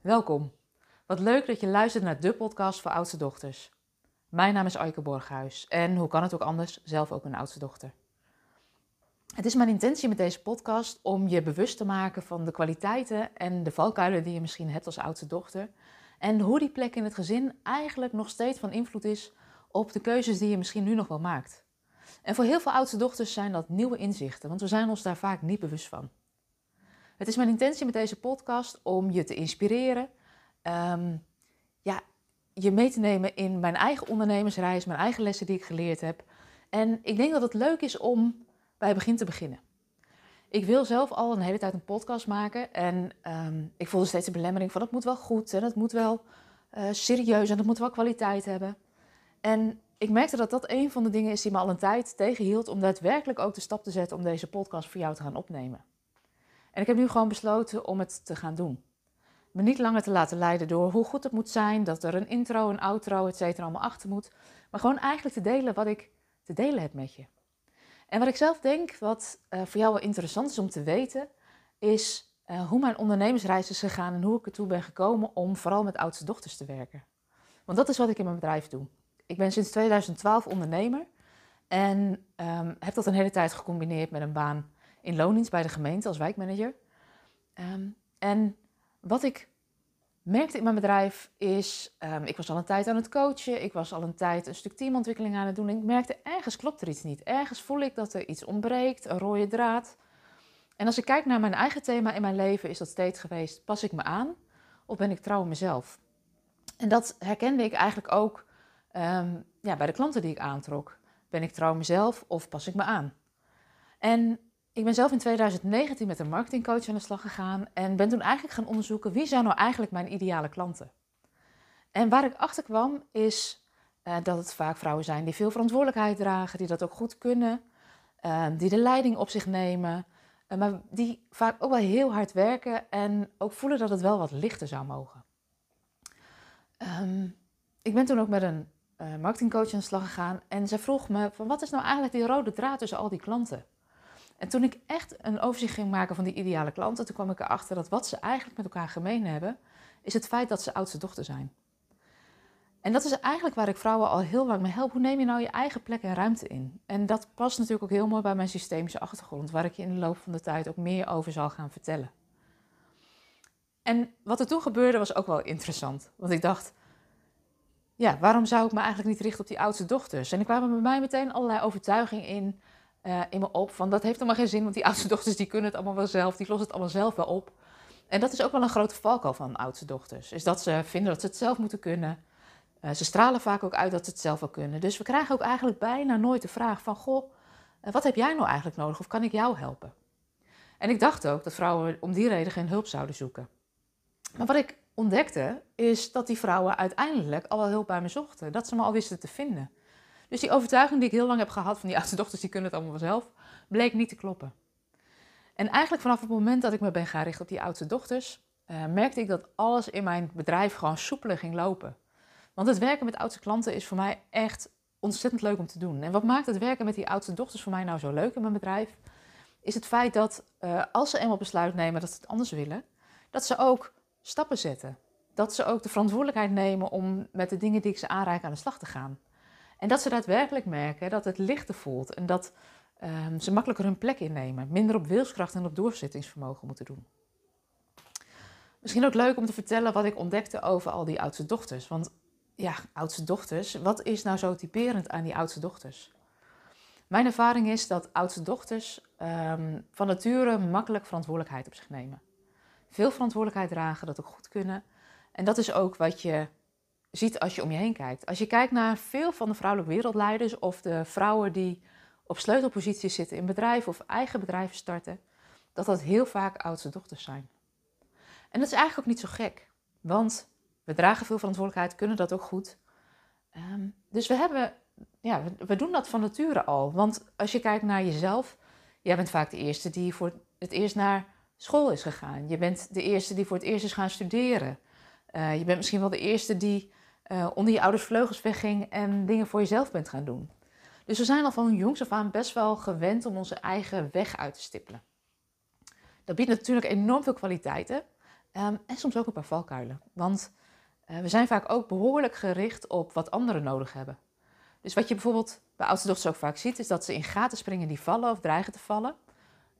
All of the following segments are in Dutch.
Welkom. Wat leuk dat je luistert naar de podcast voor oudste dochters. Mijn naam is Aike Borghuis en hoe kan het ook anders, zelf ook een oudste dochter. Het is mijn intentie met deze podcast om je bewust te maken van de kwaliteiten en de valkuilen die je misschien hebt als oudste dochter. En hoe die plek in het gezin eigenlijk nog steeds van invloed is op de keuzes die je misschien nu nog wel maakt. En voor heel veel oudste dochters zijn dat nieuwe inzichten, want we zijn ons daar vaak niet bewust van. Het is mijn intentie met deze podcast om je te inspireren, ehm, ja, je mee te nemen in mijn eigen ondernemersreis, mijn eigen lessen die ik geleerd heb. En ik denk dat het leuk is om bij het begin te beginnen. Ik wil zelf al een hele tijd een podcast maken en um, ik voelde steeds de belemmering van het moet wel goed en het moet wel uh, serieus en het moet wel kwaliteit hebben. En ik merkte dat dat een van de dingen is die me al een tijd tegenhield om daadwerkelijk ook de stap te zetten om deze podcast voor jou te gaan opnemen. En ik heb nu gewoon besloten om het te gaan doen. Me niet langer te laten leiden door hoe goed het moet zijn, dat er een intro, een outro, et cetera allemaal achter moet. Maar gewoon eigenlijk te delen wat ik te delen heb met je. En wat ik zelf denk, wat uh, voor jou wel interessant is om te weten, is uh, hoe mijn ondernemersreis is gegaan en hoe ik ertoe ben gekomen om vooral met oudste dochters te werken. Want dat is wat ik in mijn bedrijf doe. Ik ben sinds 2012 ondernemer en um, heb dat een hele tijd gecombineerd met een baan in loondienst bij de gemeente als wijkmanager. Um, en wat ik merkte in mijn bedrijf is, um, ik was al een tijd aan het coachen, ik was al een tijd een stuk teamontwikkeling aan het doen. En ik merkte, ergens klopt er iets niet. Ergens voel ik dat er iets ontbreekt, een rode draad. En als ik kijk naar mijn eigen thema in mijn leven, is dat steeds geweest, pas ik me aan of ben ik trouw mezelf? En dat herkende ik eigenlijk ook um, ja, bij de klanten die ik aantrok. Ben ik trouw mezelf of pas ik me aan? En ik ben zelf in 2019 met een marketingcoach aan de slag gegaan en ben toen eigenlijk gaan onderzoeken wie zijn nou eigenlijk mijn ideale klanten. En waar ik achter kwam is uh, dat het vaak vrouwen zijn die veel verantwoordelijkheid dragen, die dat ook goed kunnen, uh, die de leiding op zich nemen, uh, maar die vaak ook wel heel hard werken en ook voelen dat het wel wat lichter zou mogen. Um, ik ben toen ook met een marketingcoach aan de slag gegaan en zij vroeg me van wat is nou eigenlijk die rode draad tussen al die klanten? En toen ik echt een overzicht ging maken van die ideale klanten, toen kwam ik erachter dat wat ze eigenlijk met elkaar gemeen hebben, is het feit dat ze oudste dochter zijn. En dat is eigenlijk waar ik vrouwen al heel lang mee help. Hoe neem je nou je eigen plek en ruimte in? En dat past natuurlijk ook heel mooi bij mijn systemische achtergrond, waar ik je in de loop van de tijd ook meer over zal gaan vertellen. En wat er toen gebeurde was ook wel interessant. Want ik dacht, ja, waarom zou ik me eigenlijk niet richten op die oudste dochters? En er kwamen bij mij meteen allerlei overtuigingen in uh, in me op van dat heeft allemaal geen zin, want die oudste dochters die kunnen het allemaal wel zelf, die lossen het allemaal zelf wel op. En dat is ook wel een grote valkuil van oudste dochters, is dat ze vinden dat ze het zelf moeten kunnen. Uh, ze stralen vaak ook uit dat ze het zelf wel kunnen. Dus we krijgen ook eigenlijk bijna nooit de vraag van, goh, uh, wat heb jij nou eigenlijk nodig of kan ik jou helpen? En ik dacht ook dat vrouwen om die reden geen hulp zouden zoeken. Maar wat ik ontdekte, is dat die vrouwen uiteindelijk al wel hulp bij me zochten. Dat ze me al wisten te vinden. Dus die overtuiging die ik heel lang heb gehad van die oudste dochters, die kunnen het allemaal vanzelf, bleek niet te kloppen. En eigenlijk vanaf het moment dat ik me ben gaan richten op die oudste dochters, uh, merkte ik dat alles in mijn bedrijf gewoon soepeler ging lopen. Want het werken met oudste klanten is voor mij echt ontzettend leuk om te doen. En wat maakt het werken met die oudste dochters voor mij nou zo leuk in mijn bedrijf? Is het feit dat uh, als ze eenmaal besluit nemen dat ze het anders willen, dat ze ook stappen zetten. Dat ze ook de verantwoordelijkheid nemen om met de dingen die ik ze aanreik aan de slag te gaan. En dat ze daadwerkelijk merken dat het lichter voelt en dat um, ze makkelijker hun plek innemen, minder op wilskracht en op doorzettingsvermogen moeten doen. Misschien ook leuk om te vertellen wat ik ontdekte over al die oudste dochters. Want ja, oudste dochters, wat is nou zo typerend aan die oudste dochters? Mijn ervaring is dat oudste dochters um, van nature makkelijk verantwoordelijkheid op zich nemen. Veel verantwoordelijkheid dragen, dat ook goed kunnen. En dat is ook wat je ziet als je om je heen kijkt. Als je kijkt naar veel van de vrouwelijke wereldleiders of de vrouwen die op sleutelposities zitten in bedrijven of eigen bedrijven starten, dat dat heel vaak oudste dochters zijn. En dat is eigenlijk ook niet zo gek, want we dragen veel verantwoordelijkheid, kunnen dat ook goed. Um, dus we hebben, ja, we, doen dat van nature al. Want als je kijkt naar jezelf, jij bent vaak de eerste die voor het eerst naar school is gegaan. Je bent de eerste die voor het eerst is gaan studeren. Uh, je bent misschien wel de eerste die uh, onder je ouders vleugels wegging en dingen voor jezelf bent gaan doen. Dus we zijn al van jongs af aan best wel gewend om onze eigen weg uit te stippelen. Dat biedt natuurlijk enorm veel kwaliteiten. Ehm, en soms ook een paar valkuilen. Want uh, we zijn vaak ook behoorlijk gericht op wat anderen nodig hebben. Dus wat je bijvoorbeeld bij oudste dochters ook vaak ziet, is dat ze in gaten springen die vallen of dreigen te vallen.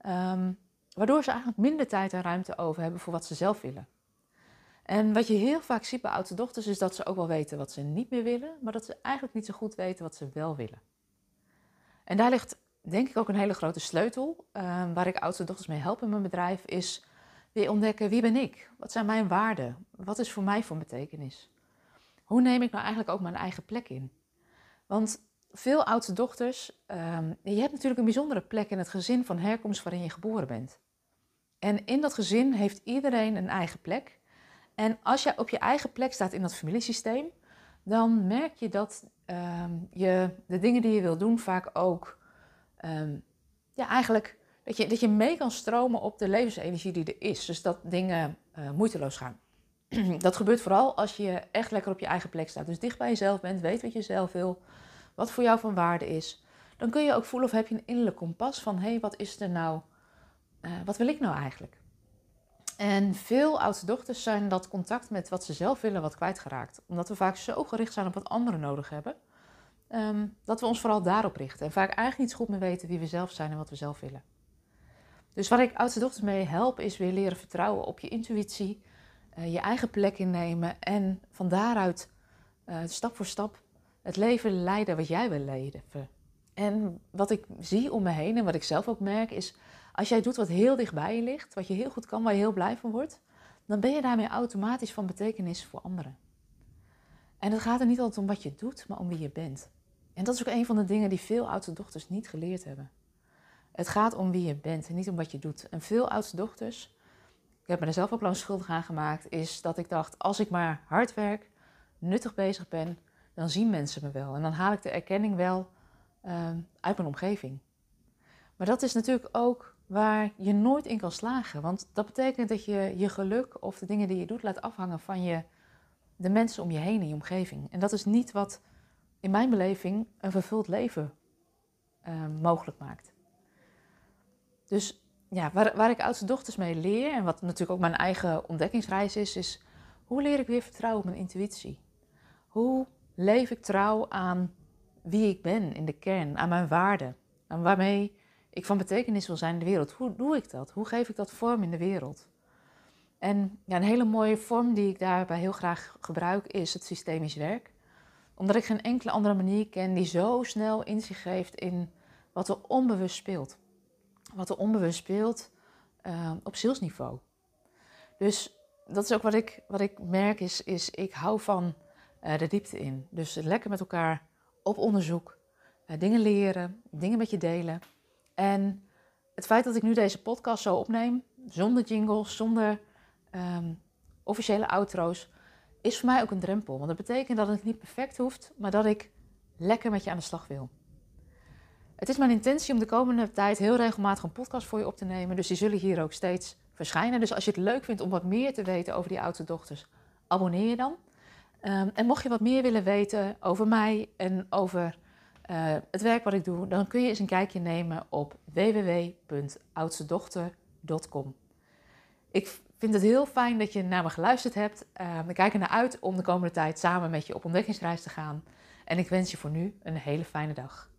Um, waardoor ze eigenlijk minder tijd en ruimte over hebben voor wat ze zelf willen. En wat je heel vaak ziet bij oudste dochters is dat ze ook wel weten wat ze niet meer willen, maar dat ze eigenlijk niet zo goed weten wat ze wel willen. En daar ligt denk ik ook een hele grote sleutel, uh, waar ik oudste dochters mee help in mijn bedrijf, is weer ontdekken wie ben ik? Wat zijn mijn waarden? Wat is voor mij van betekenis? Hoe neem ik nou eigenlijk ook mijn eigen plek in? Want veel oudste dochters, um, je hebt natuurlijk een bijzondere plek in het gezin van herkomst waarin je geboren bent. En in dat gezin heeft iedereen een eigen plek. En als je op je eigen plek staat in dat familiesysteem, dan merk je dat um, je de dingen die je wil doen vaak ook, um, ja, eigenlijk dat je, dat je mee kan stromen op de levensenergie die er is. Dus dat dingen uh, moeiteloos gaan. dat gebeurt vooral als je echt lekker op je eigen plek staat. Dus dicht bij jezelf bent, weet wat je zelf wil, wat voor jou van waarde is. Dan kun je ook voelen of heb je een innerlijk kompas van hé, hey, wat is er nou, uh, wat wil ik nou eigenlijk? En veel oudste dochters zijn dat contact met wat ze zelf willen wat kwijtgeraakt. Omdat we vaak zo gericht zijn op wat anderen nodig hebben, um, dat we ons vooral daarop richten. En vaak eigenlijk niet goed meer weten wie we zelf zijn en wat we zelf willen. Dus waar ik oudste dochters mee help, is weer leren vertrouwen op je intuïtie, uh, je eigen plek innemen en van daaruit uh, stap voor stap het leven leiden wat jij wil leiden. En wat ik zie om me heen en wat ik zelf ook merk, is als jij doet wat heel dichtbij je ligt, wat je heel goed kan, waar je heel blij van wordt, dan ben je daarmee automatisch van betekenis voor anderen. En het gaat er niet altijd om wat je doet, maar om wie je bent. En dat is ook een van de dingen die veel oudste dochters niet geleerd hebben. Het gaat om wie je bent en niet om wat je doet. En veel oudste dochters, ik heb me er zelf ook lang schuldig aan gemaakt, is dat ik dacht: als ik maar hard werk, nuttig bezig ben, dan zien mensen me wel. En dan haal ik de erkenning wel uh, uit mijn omgeving. Maar dat is natuurlijk ook waar je nooit in kan slagen. Want dat betekent dat je je geluk of de dingen die je doet laat afhangen van je, de mensen om je heen in je omgeving. En dat is niet wat in mijn beleving een vervuld leven uh, mogelijk maakt. Dus ja, waar, waar ik oudste dochters mee leer, en wat natuurlijk ook mijn eigen ontdekkingsreis is, is hoe leer ik weer vertrouwen op mijn intuïtie? Hoe leef ik trouw aan wie ik ben in de kern, aan mijn waarden, aan waarmee ik van betekenis wil zijn in de wereld? Hoe doe ik dat? Hoe geef ik dat vorm in de wereld? En ja, een hele mooie vorm die ik daarbij heel graag gebruik is het systemisch werk. Omdat ik geen enkele andere manier ken die zo snel inzicht geeft in wat er onbewust speelt wat er onbewust speelt uh, op zielsniveau. Dus dat is ook wat ik, wat ik merk, is, is ik hou van uh, de diepte in. Dus lekker met elkaar op onderzoek, uh, dingen leren, dingen met je delen. En het feit dat ik nu deze podcast zo opneem, zonder jingles, zonder um, officiële outro's, is voor mij ook een drempel. Want dat betekent dat het niet perfect hoeft, maar dat ik lekker met je aan de slag wil. Het is mijn intentie om de komende tijd heel regelmatig een podcast voor je op te nemen. Dus die zullen hier ook steeds verschijnen. Dus als je het leuk vindt om wat meer te weten over die oudste dochters, abonneer je dan. Um, en mocht je wat meer willen weten over mij en over uh, het werk wat ik doe, dan kun je eens een kijkje nemen op www.oudstedochter.com. Ik vind het heel fijn dat je naar me geluisterd hebt. Uh, we kijken naar uit om de komende tijd samen met je op ontdekkingsreis te gaan. En ik wens je voor nu een hele fijne dag.